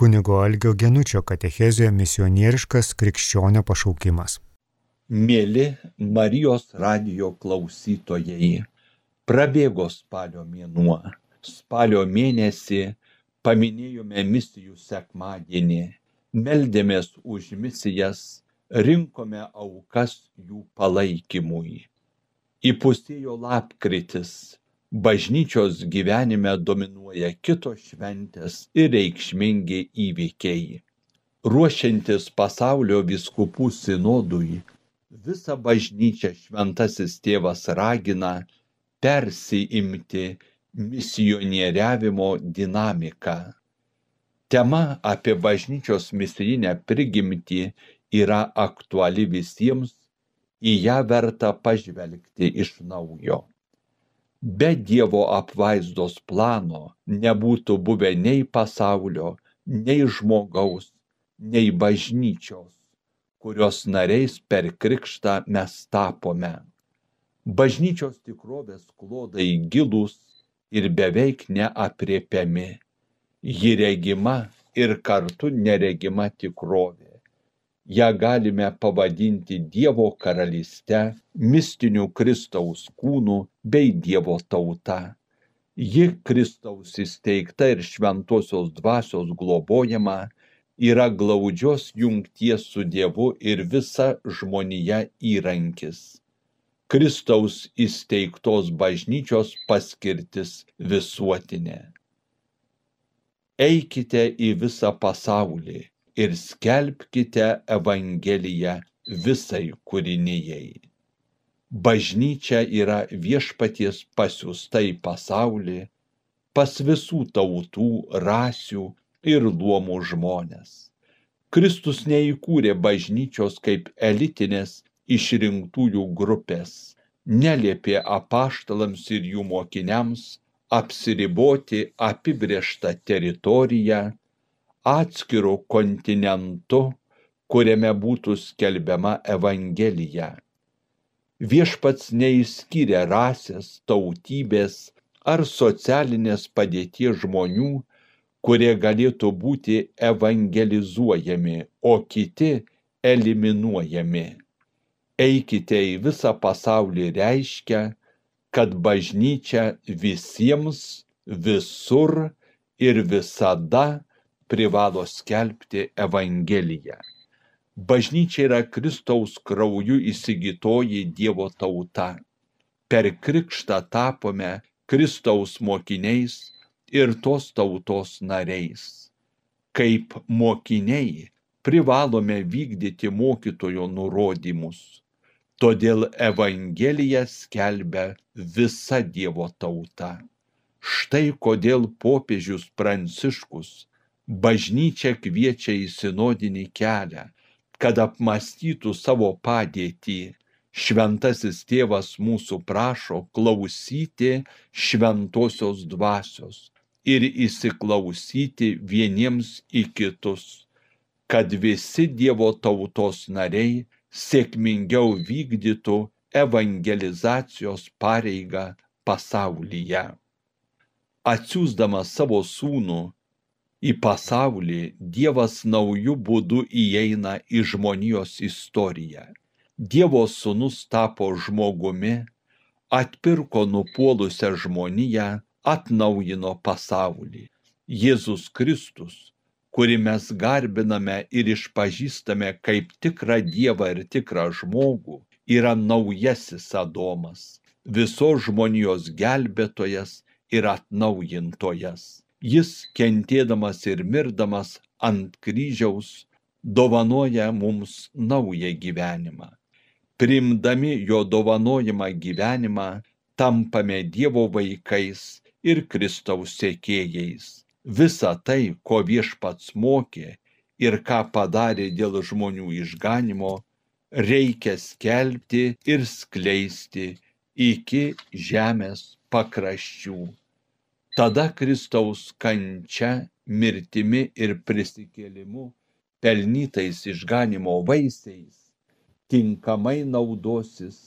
Kunigo Algio Genučio katechezijoje misionieriškas krikščionio pašaukimas. Mėly Marijos radio klausytojai, prabėgo spalio mėnuo. Spalio mėnesį paminėjome misijų sekmadienį, meldėmės už misijas, rinkome aukas jų palaikymui. Įpusėjo lapkritis, bažnyčios gyvenime dominuoja kitos šventės ir reikšmingi įvykiai. Ruošiantis pasaulio viskupų sinodui, visą bažnyčią šventasis tėvas ragina persiimti misionieriavimo dinamiką. Tema apie bažnyčios misijinę prigimtį yra aktuali visiems, į ją verta pažvelgti iš naujo be dievo apvaizdos plano nebūtų buvę nei pasaulio nei žmogaus nei bažnyčios kurios nariais per krikštą mes tapome. Bažnyčios tikrovės klodai gilūs ir beveik neaprėpiami. Ji regima ir kartu neregima tikrovė ją galime pavadinti dievo karalyste mistiniu kristaus kūnu bei dievo tauta. Ji kristaus įsteigta ir šventosios dvasios globojama yra glaudžios jungties su dievu ir visa žmonija įrankis. Kristaus įsteigtos bažnyčios paskirtis visuotinė. Eikite į visą pasaulį ir skelbkite evangeliją visai kūrinijai. Bažnyčia yra viešpaties pasiūsta į pasaulį pas visų tautų, rasių ir luomų žmonės. Kristus neįkūrė bažnyčios kaip elitinės išrinktųjų grupės, neliepė apaštalams ir jų mokiniams apsiriboti apibrieštą teritoriją atskiru kontinentu kuriame būtų skelbiama evangelija. Viešpats neišskyrė rasės tautybės ar socialinės padėties žmonių kurie galėtų būti evangelizuojami o kiti eliminuojami. Eikite į visą pasaulį reiškia kad bažnyčia visiems visur ir visada privalo skelbti evangeliją. Bažnyčia yra kristaus krauju įsigytoji dievo tauta. Per krikštą tapome kristaus mokiniais ir tos tautos nariais. Kaip mokiniai privalome vykdyti mokytojo nurodymus. Todėl evangeliją skelbia visa dievo tauta. Štai kodėl popiežius pranciškus bažnyčia kviečia į sinodinį kelią kad apmąstytų savo padėtį. Šventasis tėvas mūsų prašo klausyti šventosios dvasios ir įsiklausyti vieniems į kitus kad visi dievo tautos nariai sėkmingiau vykdytų evangelizacijos pareigą pasaulyje. Atsiųsdamas savo sūnų į pasaulį dievas nauju būdu įeina į žmonijos istoriją. Dievo sūnus tapo žmogumi atpirko nupuolusią žmoniją atnaujino pasaulį. Jėzus kristus kurį mes garbiname ir išpažįstame kaip tikrą dievą ir tikrą žmogų yra naujasis adomas visos žmonijos gelbėtojas ir atnaujintojas jis kentėdamas ir mirdamas ant kryžiaus dovanoja mums naują gyvenimą. Priimdami jo dovanojamą gyvenimą tampame dievo vaikais ir kristaus sekėjais. Visa tai ko viešpats mokė ir ką padarė dėl žmonių išganimo reikia skelbti ir skleisti iki žemės pakraščių tada kristaus kančia mirtimi ir prisikėlimu pelnytais išganymo vaisiais tinkamai naudosis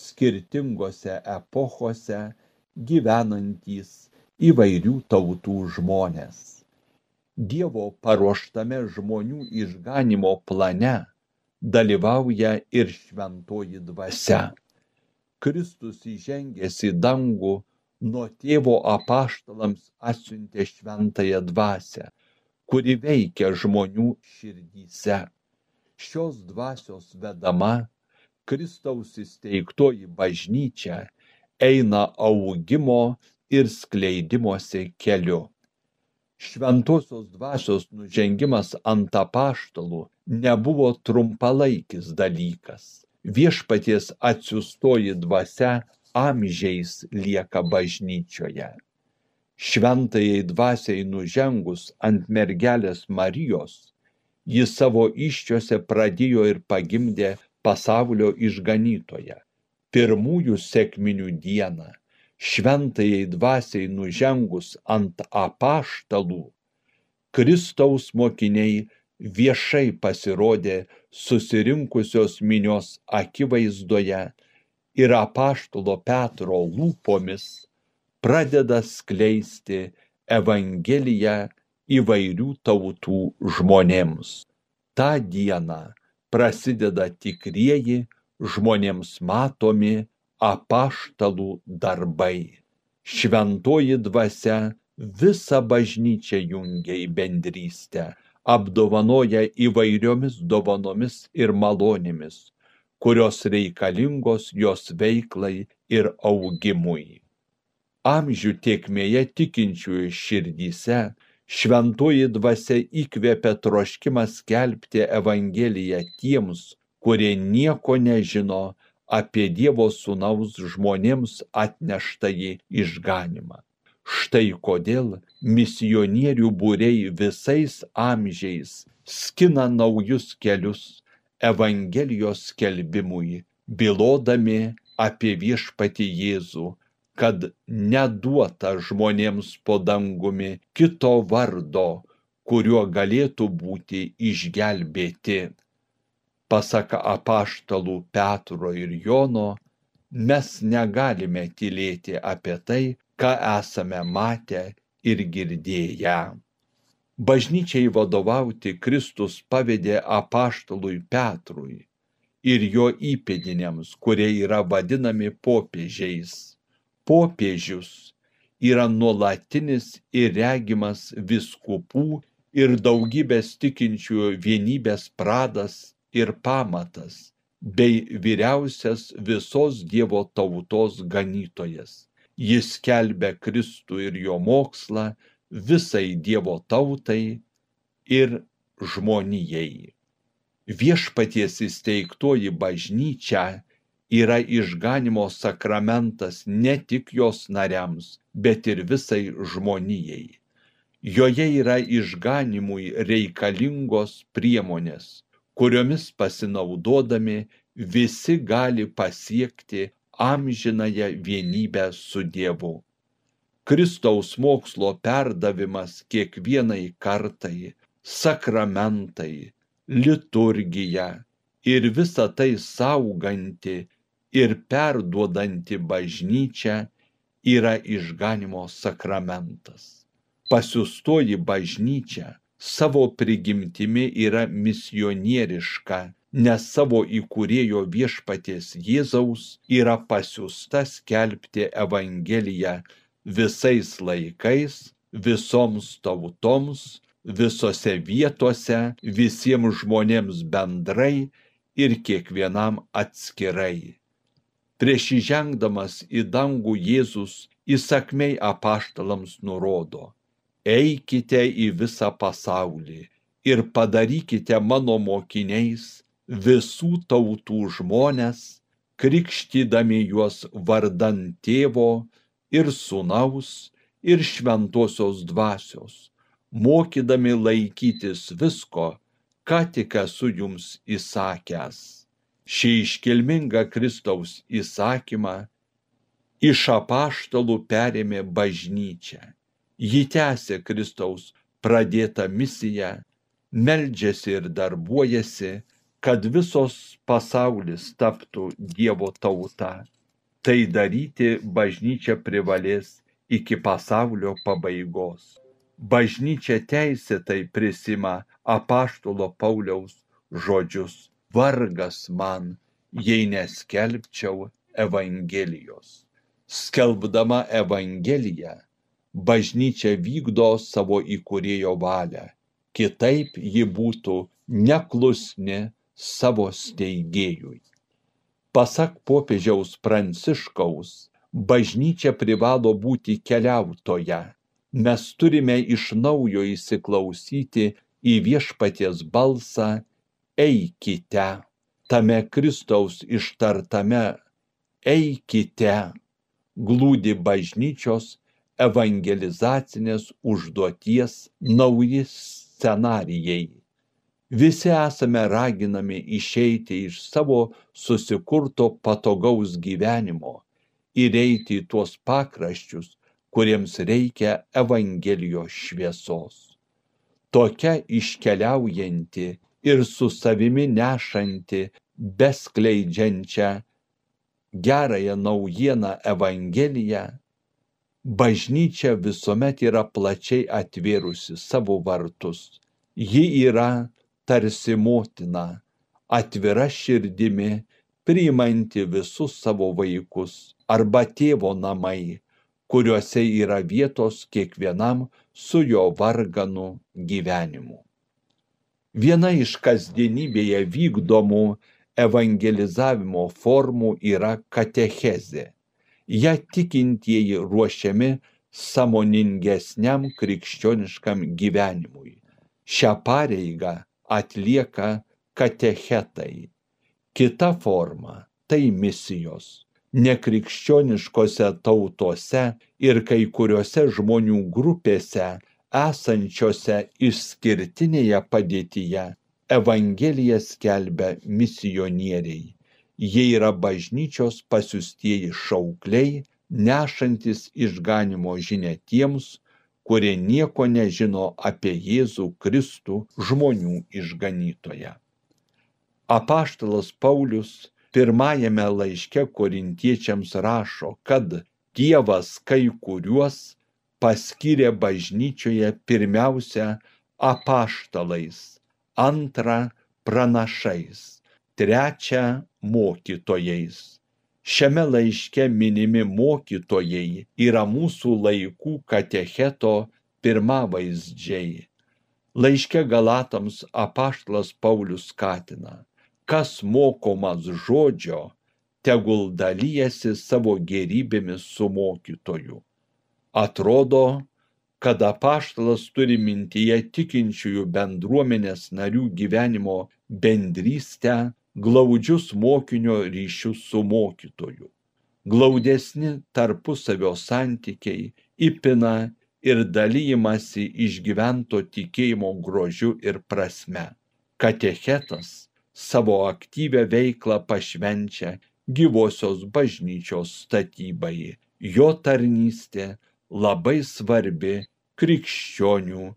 skirtingose epochose gyvenantys įvairių tautų žmonės Dievo paruoštame žmonių išganimo plane dalyvauja ir šventoji dvasia. Kristus įžengęs į dangų nuo tėvo apaštalams atsiuntė šventąją dvasę, kuri veikia žmonių širdyse. Šios dvasios vedama Kristaus įsteigtoji bažnyčia eina augimo ir skleidimosi keliu šventosios dvasios nužengimas ant apaštalų nebuvo trumpalaikis dalykas viešpaties atsiųstoji dvasia amžiais lieka bažnyčioje. Šventajai dvasiai nužengus ant mergelės marijos ji savo iščiose pradėjo ir pagimdė pasaulio išganytoją. Pirmųjų sekminių dieną šventajai dvasiai nužengus ant apaštalų, Kristaus mokiniai viešai pasirodė susirinkusios minios akivaizdoje ir apaštalo Petro lūpomis pradeda skleisti Evangeliją įvairių tautų žmonėms. Ta diena prasideda tikrieji žmonėms matomi apaštalų darbai. Šventoji dvasia visą bažnyčią jungia į bendrystę, apdovanoja įvairiomis dovanomis ir malonėmis, kurios reikalingos jos veiklai ir augimui. Amžių tiekmėje tikinčiųjų širdyse šventoji dvasia įkvėpia troškimą skelbti Evangeliją tiems, kurie nieko nežino apie Dievo Sūnaus žmonėms atneštąjį išganimą. Štai kodėl misionierių būrei visais amžiais skina naujus kelius Evangelijos skelbimui, bilodami apie viešpati Jėzų, kad neduota žmonėms po dangumi kito vardo, kuriuo galėtų būti išgelbėti pasak apaštalų Petro ir Jono, mes negalime tylėti apie tai, ką esame matę ir girdėję. Bažnyčiai vadovauti Kristus pavedė apaštalui Petrui ir jo įpėdiniams, kurie yra vadinami popiežiais. Popiežius yra nuolatinis ir regimas viskupų ir daugybės tikinčių vienybės pradas ir pamatas bei vyriausias visos Dievo tautos ganytojas. Jis skelbia Kristų ir jo mokslą visai Dievo tautai ir žmonijai. Viešpaties įsteigtoji bažnyčia yra išganimo sakramentas ne tik jos nariams, bet ir visai žmonijai. Joje yra išganimui reikalingos priemonės kuriomis pasinaudodami visi gali pasiekti amžinąją vienybę su Dievu. Kristaus mokslo perdavimas kiekvienai kartai, sakramentai, liturgija ir visa tai sauganti ir perduodanti bažnyčia yra išganimo sakramentas. Pasiustoji bažnyčia savo prigimtimi yra misionieriška, nes savo įkūrėjo viešpaties Jėzaus yra pasiusta skelbti Evangeliją visais laikais, visoms tautoms, visose vietose, visiems žmonėms bendrai ir kiekvienam atskirai. Prieš įžengdamas į dangų Jėzus įsakmei apaštalams nurodo eikite į visą pasaulį ir padarykite mano mokiniais visų tautų žmones, krikštydami juos vardan tėvo ir sunaus ir šventosios dvasios, mokydami laikytis visko, ką tik esu jums įsakęs. Šį iškilmingą Kristaus įsakymą iš apaštalų perėmė bažnyčia ji tęsia Kristaus pradėtą misiją, meldžiasi ir darbuojasi, kad visos pasaulis taptų Dievo tauta. Tai daryti bažnyčia privalės iki pasaulio pabaigos. bažnyčia teisėtai prisima apaštalo Pauliaus žodžius - vargas man, jei neskelbčiau Evangelijos. Skelbdama Evangeliją, bažnyčia vykdo savo įkūrėjo valią, kitaip ji būtų neklusni savo steigėjui. Pasak popiežiaus Pranciškaus, bažnyčia privalo būti keliautoja. Mes turime iš naujo įsiklausyti į viešpaties balsą eikite. Tame Kristaus ištartame eikite glūdi bažnyčios evangelizacinės užduoties nauji scenarijai. Visi esame raginami išeiti iš savo susikurto patogaus gyvenimo ir eiti į tuos pakraščius, kuriems reikia Evangelijos šviesos. Tokia iškeliaujanti ir su savimi nešanti, beskleidžiančią gerąją naujieną Evangeliją, bažnyčia visuomet yra plačiai atvėrusi savo vartus. Ji yra tarsi motina, atvira širdimi, priimanti visus savo vaikus arba tėvo namai, kuriuose yra vietos kiekvienam su jo varganu gyvenimu. Viena iš kasdienybėje vykdomų evangelizavimo formų yra katechezė. Ja tikintieji ruošiami samoningesniam krikščioniškam gyvenimui. Šią pareigą atlieka katechetai. Kita forma - tai misijos. Nekrikščioniškose tautose ir kai kuriuose žmonių grupėse esančiose išskirtinėje padėtyje Evangeliją skelbia misionieriai. Jie yra bažnyčios pasiustieji šaukliai, nešantis išganimo žinę tiems, kurie nieko nežino apie Jėzų Kristų žmonių išganytoją. Apaštalas Paulius pirmajame laiške korintiečiams rašo, kad Dievas kai kuriuos paskyrė bažnyčioje pirmiausia apaštalais, antrą pranašais, trečią mokytojais. Šiame laiške minimi mokytojai yra mūsų laikų katecheto pirmavaizdžiai. Laiške Galatams apaštlas Paulius skatina, kas mokomas žodžio, tegul dalyjasi savo gerybėmis su mokytoju. Atrodo, kad apaštalas turi mintyje tikinčiųjų bendruomenės narių gyvenimo bendrystę, glaudžius mokinio ryšius su mokytoju. Glaudesni tarpusavio santykiai įpina ir dalyjimasi išgyvento tikėjimo grožiu ir prasme. Katechetas savo aktyvę veiklą pašvenčia gyvosios bažnyčios statybai. Jo tarnystė labai svarbi krikščionių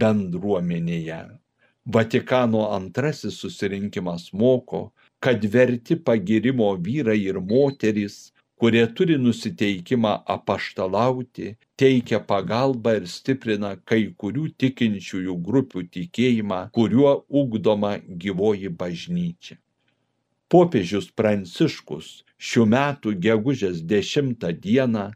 bendruomenėje. Vatikano antrasis susirinkimas moko, kad verti pagirimo vyrai ir moterys, kurie turi nusiteikimą apaštalauti, teikia pagalbą ir stiprina kai kurių tikinčiųjų grupių tikėjimą, kuriuo ugdoma gyvoji bažnyčia. Popiežius Pranciškus šių metų gegužės 10 dieną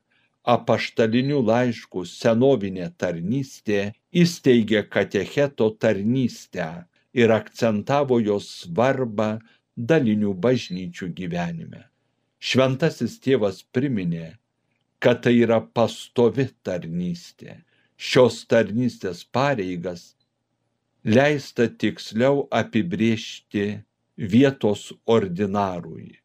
apaštaliniu laišku senovinė tarnystė įsteigė katecheto tarnystę ir akcentavo jos svarbą dalinių bažnyčių gyvenime. Šventasis tėvas priminė, kad tai yra pastovi tarnystė. Šios tarnystės pareigas leista tiksliau apibriežti vietos ordinarui.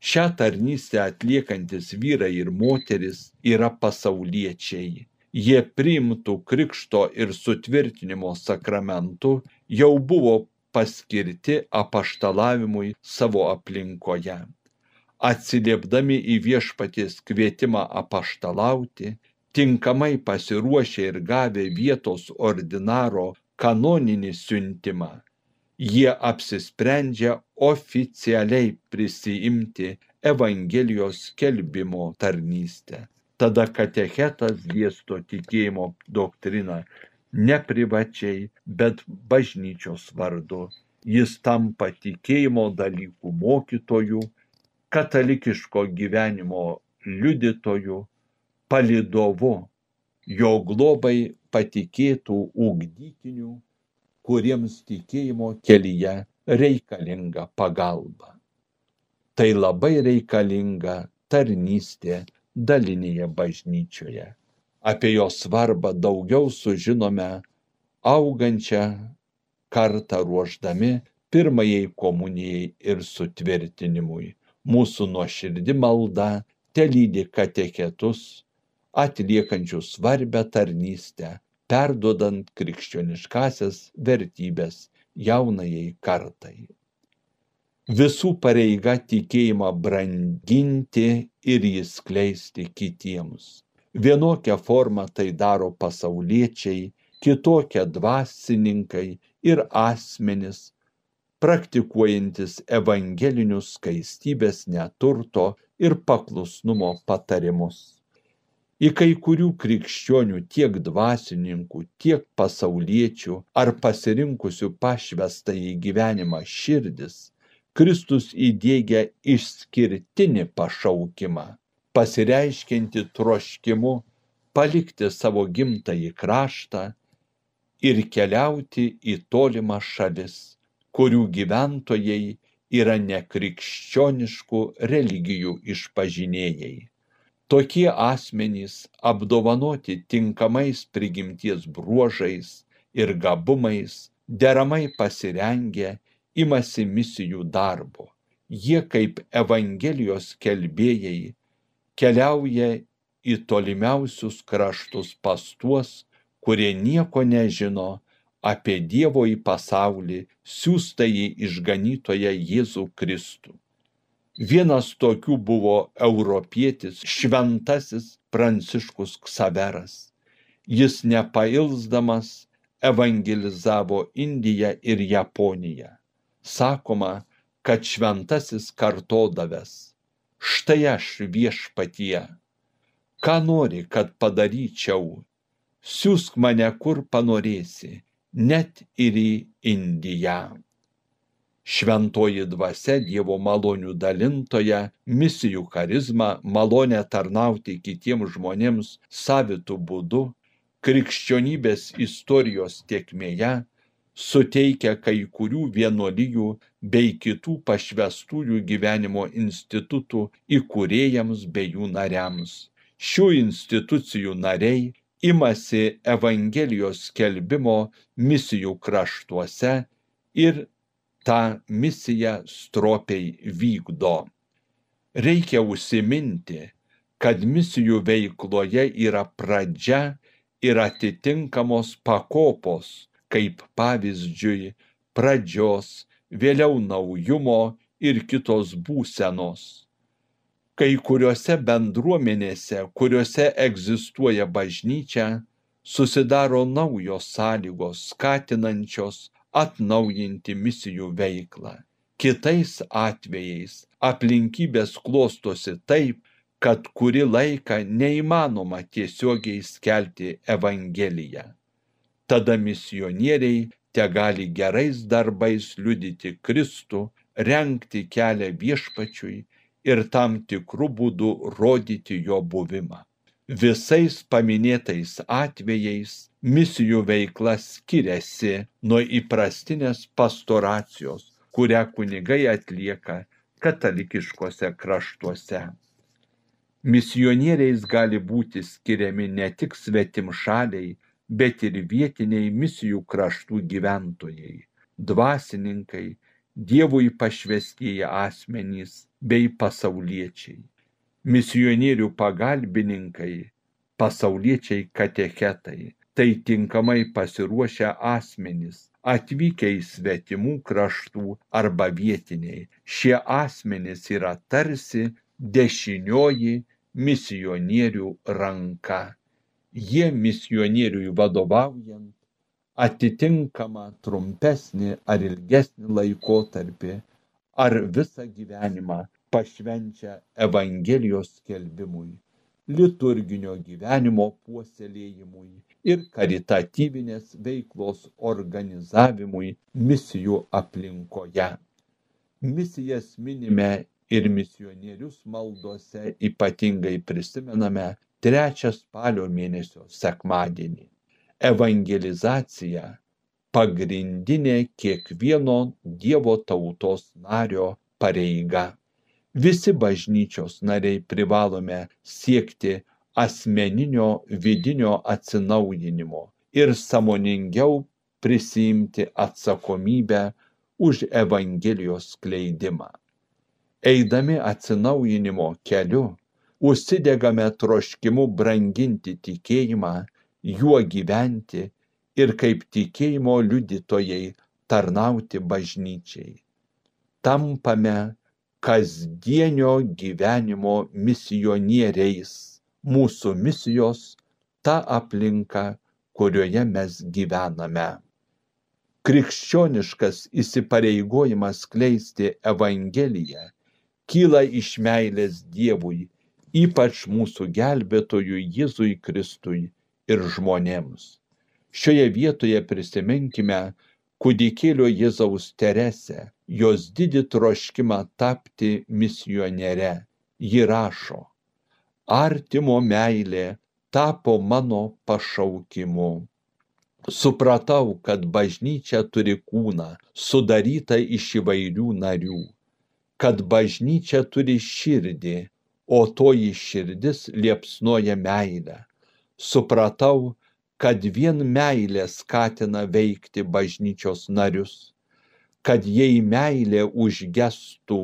Šią tarnystę atliekantis vyrai ir moteris yra pasauliečiai. Jie priimtų krikšto ir sutvirtinimo sakramentu jau buvo paskirti apaštalavimui savo aplinkoje. Atsiliepdami į viešpaties kvietimą apaštalauti, tinkamai pasiruošę ir gavę vietos ordinaro kanoninį siuntimą, jie apsisprendžia oficialiai prisiimti Evangelijos skelbimo tarnystę. tada katechetas dėsto tikėjimo doktriną ne privačiai, bet bažnyčios vardu. Jis tampa tikėjimo dalykų mokytoju, katalikiško gyvenimo liudytoju, palidovu, jo globai patikėtų ugdytinių, kuriems tikėjimo kelyje reikalinga pagalba. Tai labai reikalinga tarnystė dalinėje bažnyčioje. Apie jo svarbą daugiau sužinome augančią kartą ruoždami pirmajai komunijai ir sutvirtinimui. Mūsų nuoširdi malda telydi kateketus, atliekančius svarbę tarnystę, perduodant krikščioniškasias vertybės jaunajai kartai visų pareiga tikėjimą branginti ir jį skleisti kitiems. Vienokią formą tai daro pasauliečiai, kitokią dvasininkai ir asmenis, praktikuojantis evangelinius skaistybės neturto ir paklusnumo patarimus. Į kai kurių krikščionių tiek dvasininkų, tiek pasauliečių ar pasirinkusių pašvestą į gyvenimą širdis Kristus įdiegia išskirtinį pašaukimą, pasireiškinti troškimu palikti savo gimtąjį kraštą ir keliauti į tolimą šalis, kurių gyventojai yra nekrikščioniškų religijų išpažinėjai. Tokie asmenys apdovanoti tinkamais prigimties bruožais ir gabumais, deramai pasirengę imasi misijų darbo. Jie kaip Evangelijos kelbėjai keliauja į tolimiausius kraštus pas tuos, kurie nieko nežino apie Dievo į pasaulį siūstąjį išganytoją Jėzų Kristų. Vienas tokių buvo europietis šventasis Pranciškus Ksaveras. Jis nepailsdamas evangelizavo Indiją ir Japoniją sakoma, kad šventasis kartodavęs, štai aš viešpatie, ką nori, kad padaryčiau, siūsk mane kur panorėsi, net ir į Indiją. Šventoji dvasia Dievo malonių dalintoja, misijų charizma, malonė tarnauti kitiems žmonėms savitų būdu, krikščionybės istorijos tiekmėje suteikia kai kurių vienuolijų bei kitų pašvestųjų gyvenimo institutų įkūrėjams bei jų nariams. Šių institucijų nariai imasi Evangelijos skelbimo misijų kraštuose ir tą misiją stropiai vykdo. Reikia užsiminti, kad misijų veikloje yra pradžia ir atitinkamos pakopos, kaip pavyzdžiui pradžios, vėliau naujumo ir kitos būsenos. Kai kuriuose bendruomenėse, kuriuose egzistuoja bažnyčia, susidaro naujos sąlygos skatinančios atnaujinti misijų veiklą. Kitais atvejais aplinkybės klostosi taip, kad kuri laiką neįmanoma tiesiogiai skelti Evangeliją tada misionieriai tegali gerais darbais liudyti Kristų, renkti kelią viešpačiui ir tam tikrų būdų rodyti jo buvimą. Visais paminėtais atvejais misijų veikla skiriasi nuo įprastinės pastoracijos, kurią kunigai atlieka katalikiškose kraštuose. Misionieriais gali būti skiriami ne tik svetim šaliai, bet ir vietiniai misijų kraštų gyventojai, dvasininkai, Dievui pašvestieji asmenys bei pasauliečiai, misionierių pagalbininkai, pasauliečiai katechetai, tai tinkamai pasiruošę asmenys, atvykę į svetimų kraštų arba vietiniai. Šie asmenys yra tarsi dešinioji misionierių ranka jie misionieriui vadovaujant atitinkamą trumpesnį ar ilgesnį laikotarpį ar visą gyvenimą pašvenčia Evangelijos skelbimui, liturginio gyvenimo puoselėjimui ir karitatyvinės veiklos organizavimui misijų aplinkoje. Misijas minime ir misionierius maldose ypatingai prisimename trečią spalio mėnesio sekmadienį. Evangelizacija pagrindinė kiekvieno Dievo tautos nario pareiga visi bažnyčios nariai privalome siekti asmeninio vidinio atsinaujinimo ir sąmoningiau prisiimti atsakomybę už Evangelijos skleidimą. Eidami atsinaujinimo keliu, užsidegame troškimu branginti tikėjimą, juo gyventi ir kaip tikėjimo liudytojai tarnauti bažnyčiai. Tampame kasdienio gyvenimo misionieriais. Mūsų misijos ta aplinka, kurioje mes gyvename. Krikščioniškas įsipareigojimas kleisti Evangeliją kyla iš meilės Dievui, ypač mūsų gelbėtojui Jėzui Kristui ir žmonėms. Šioje vietoje prisiminkime kūdikėlio Jėzaus Teresę, jos didį troškimą tapti misioniere. Ji rašo, artimo meilė tapo mano pašaukimu. Supratau, kad bažnyčia turi kūną, sudarytą iš įvairių narių, kad bažnyčia turi širdį, o toji širdis liepsnoja meilę. Supratau, kad vien meilė skatina veikti bažnyčios narius kad jei meilė užgestų,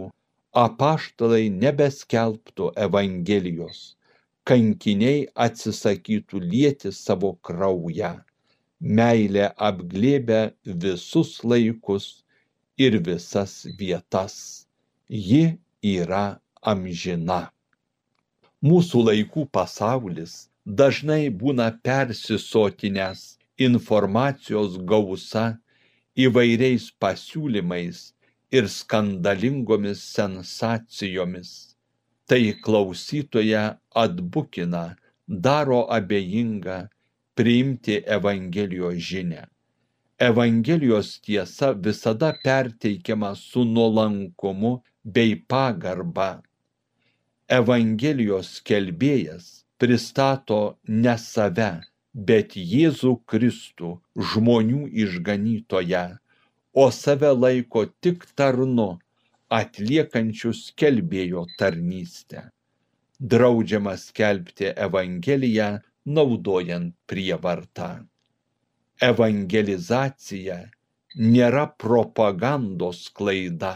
apaštalai nebeskelbtų Evangelijos, kankiniai atsisakytų lieti savo kraują. Meilė apglėbia visus laikus ir visas vietas. Ji yra amžina. Mūsų laikų pasaulis dažnai būna persisotinęs informacijos gausa įvairiais pasiūlymais ir skandalingomis sensacijomis. Tai klausytoją atbukina, daro abejingą priimti Evangelijos žinę. Evangelijos tiesa visada perteikiama su nuolankumu bei pagarba. Evangelijos kelbėjas pristato ne save, bet Jėzų Kristų, žmonių išganytoją, o save laiko tik tarnu, atliekančių skelbėjo tarnystę. Draudžiama skelbti Evangeliją naudojant prievartą. Evangelizacija nėra propagandos klaida.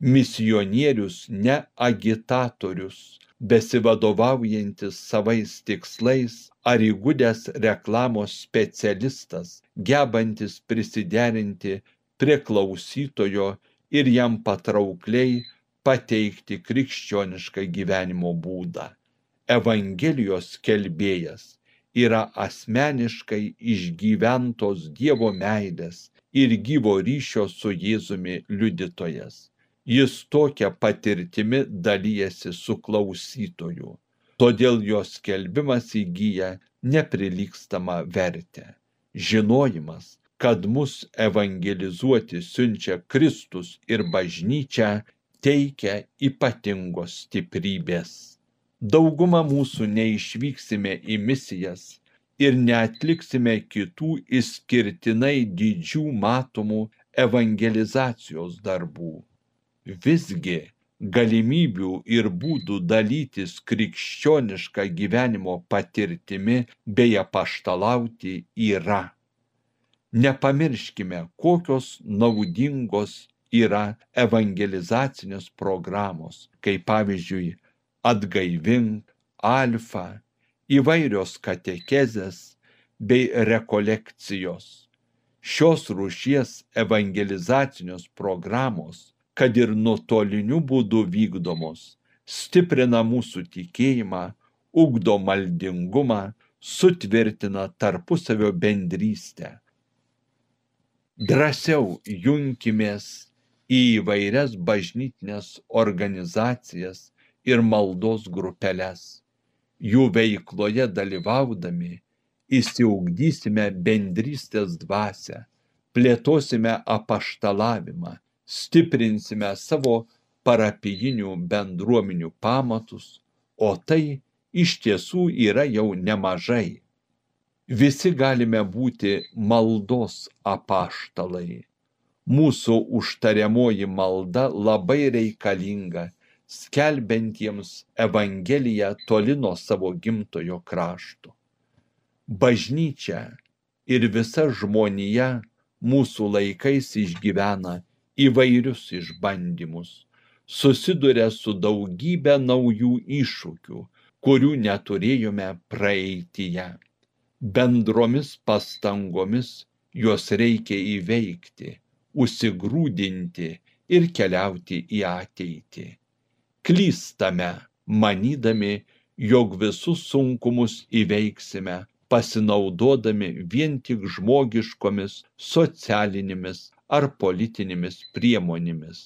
Misionierius ne agitatorius, besivadovaujantis savais tikslais ar įgudęs reklamos specialistas gebantis prisiderinti prie klausytojo ir jam patraukliai pateikti krikščionišką gyvenimo būdą. Evangelijos kelbėjas yra asmeniškai išgyventos Dievo meilės ir gyvo ryšio su Jėzumi liudytojas jis tokia patirtimi dalijasi su klausytoju. Todėl jo skelbimas įgyja neprilygstamą vertę. Žinojimas kad mus evangelizuoti siunčia Kristus ir bažnyčia teikia ypatingos stiprybės. Dauguma mūsų neišvyksime į misijas ir neatliksime kitų išskirtinai didžių matomų evangelizacijos darbų visgi galimybių ir būdų dalytis krikščioniška gyvenimo patirtimi bei apaštalauti yra. Nepamirškime, kokios naudingos yra evangelizacinės programos, kaip pavyzdžiui atgaivink, alfa, įvairios katekezės bei rekolekcijos. Šios rūšies evangelizacinės programos kad ir nuotoliniu būdu vykdomos, stiprina mūsų tikėjimą, ugdo maldingumą, sutvirtina tarpusavio bendrystę. Drąsiau junkimės į įvairias bažnytinės organizacijas ir maldos grupeles. jų veikloje dalyvaudami išsiugdysime bendrystės dvasią, plėtosime apaštalavimą, stiprinsime savo parapijinių bendruomenių pamatus, o tai iš tiesų yra jau nemažai. Visi galime būti maldos apaštalai mūsų užtariamoji malda labai reikalinga skelbiantiems Evangeliją toli nuo savo gimtojo krašto. Bažnyčia ir visa žmonija mūsų laikais išgyvena įvairius išbandymus, susiduria su daugybė naujų iššūkių, kurių neturėjome praeityje. Bendromis pastangomis juos reikia įveikti užsigrūdinti ir keliauti į ateitį. Klystame, manydami, jog visus sunkumus įveiksime, pasinaudodami vien tik žmogiškomis, socialinėmis ar politinėmis priemonėmis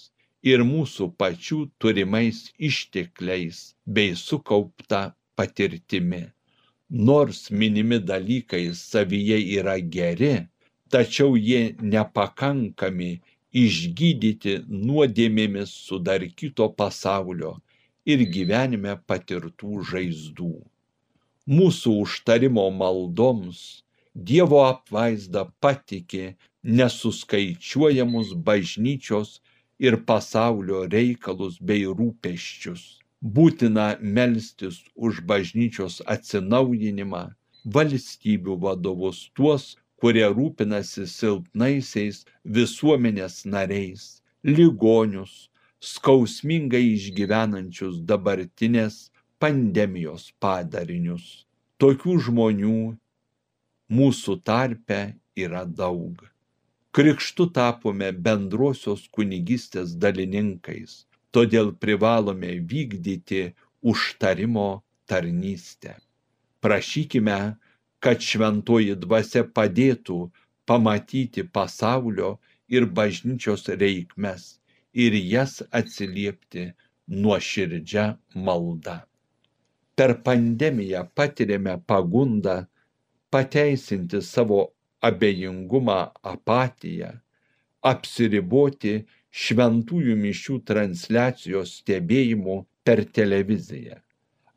ir mūsų pačių turimais ištekliais bei sukaupta patirtimi. Nors minimi dalykai savyje yra geri, tačiau jie nepakankami išgydyti nuodėmėmis sudarkyto pasaulio ir gyvenime patirtų žaizdų. Mūsų užtarimo maldoms Dievo apvaizda patikė nesuskaičiuojamus bažnyčios ir pasaulio reikalus bei rūpeščius. Būtina melstis už bažnyčios atsinaujinimą, valstybių vadovus tuos, kurie rūpinasi silpnaisiais visuomenės nariais, ligonius, skausmingai išgyvenančius dabartinės pandemijos padarinius. Tokių žmonių mūsų tarpe yra daug. Krikštu tapome bendrosios kunigystės dalininkais, todėl privalome vykdyti užtarimo tarnystę. Prašykime, kad šventoji dvasia padėtų pamatyti pasaulio ir bažnyčios reikmes ir jas atsiliepti nuoširdžia malda. Per pandemiją patiriame pagundą pateisinti savo abejingumą, apatiją, apsiriboti šventųjų mišių transliacijos stebėjimu per televiziją.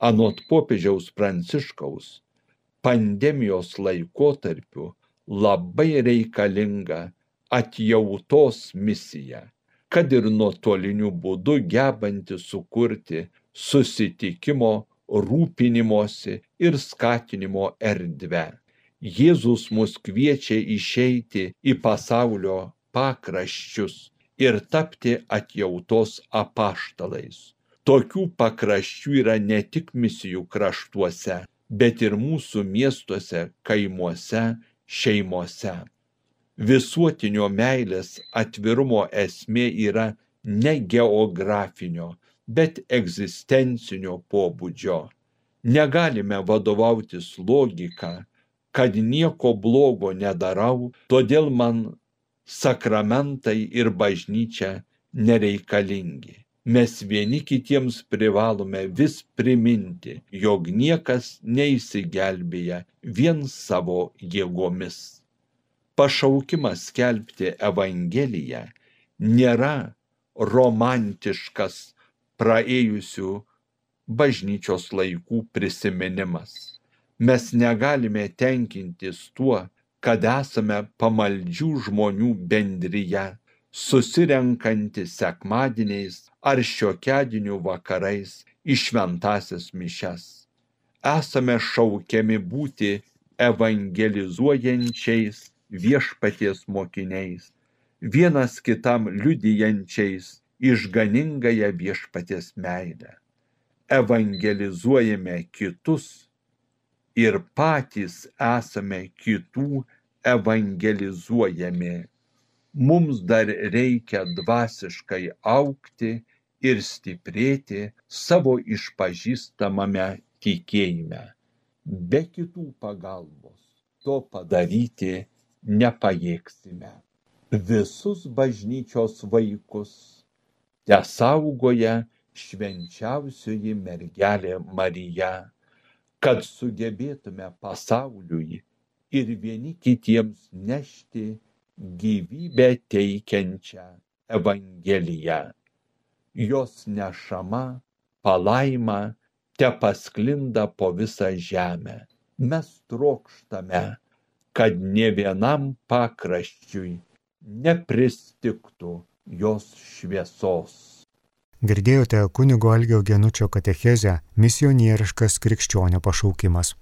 Anot popiežiaus pranciškaus, pandemijos laikotarpiu labai reikalinga atjautos misija, kad ir nuotoliniu būdu gebanti sukurti susitikimo, rūpinimosi ir skatinimo erdvę. Jėzus mus kviečia išeiti į pasaulio pakraščius ir tapti atjautos apaštalais. Tokių pakraščių yra ne tik misijų kraštuose, bet ir mūsų miestuose, kaimuose, šeimose. Visuotinio meilės atvirumo esmė yra ne geografinio, bet egzistencinio pobūdžio. Negalime vadovautis logika, kad nieko blogo nedarau, todėl man sakramentai ir bažnyčia nereikalingi mes vieni kitiems privalome vis priminti, jog niekas neįsigelbėja vien savo jėgomis. Pašaukimas skelbti Evangeliją nėra romantiškas praėjusių bažnyčios laikų prisiminimas. Mes negalime tenkintis tuo, kad esame pamaldžių žmonių bendryje, susirenkanti sekmadieniais ar šiokiadienių vakarais į šventasias mišes. Esame šaukiami būti evangelizuojančiais viešpaties mokiniais, vienas kitam liudijančiais išganingąją viešpaties meilę. Evangelizuojame kitus ir patys esame kitų evangelizuojami. Mums dar reikia dvasiškai aukti ir stiprėti savo išpažįstamame tikėjime. Be kitų pagalbos to padaryti nepajėgsime. Visus bažnyčios vaikus te saugoja švenčiausioji mergelė Marija, kad sugebėtume pasauliui ir vieni kitiems nešti gyvybę teikiančią Evangeliją. Jos nešama palaima te pasklinda po visą žemę. Mes trokštame, kad ne vienam pakraščiui nepristiktų jos šviesos. Girdėjote kunigo Algio Genučio katechezę misionieriškas krikščionio pašaukimas.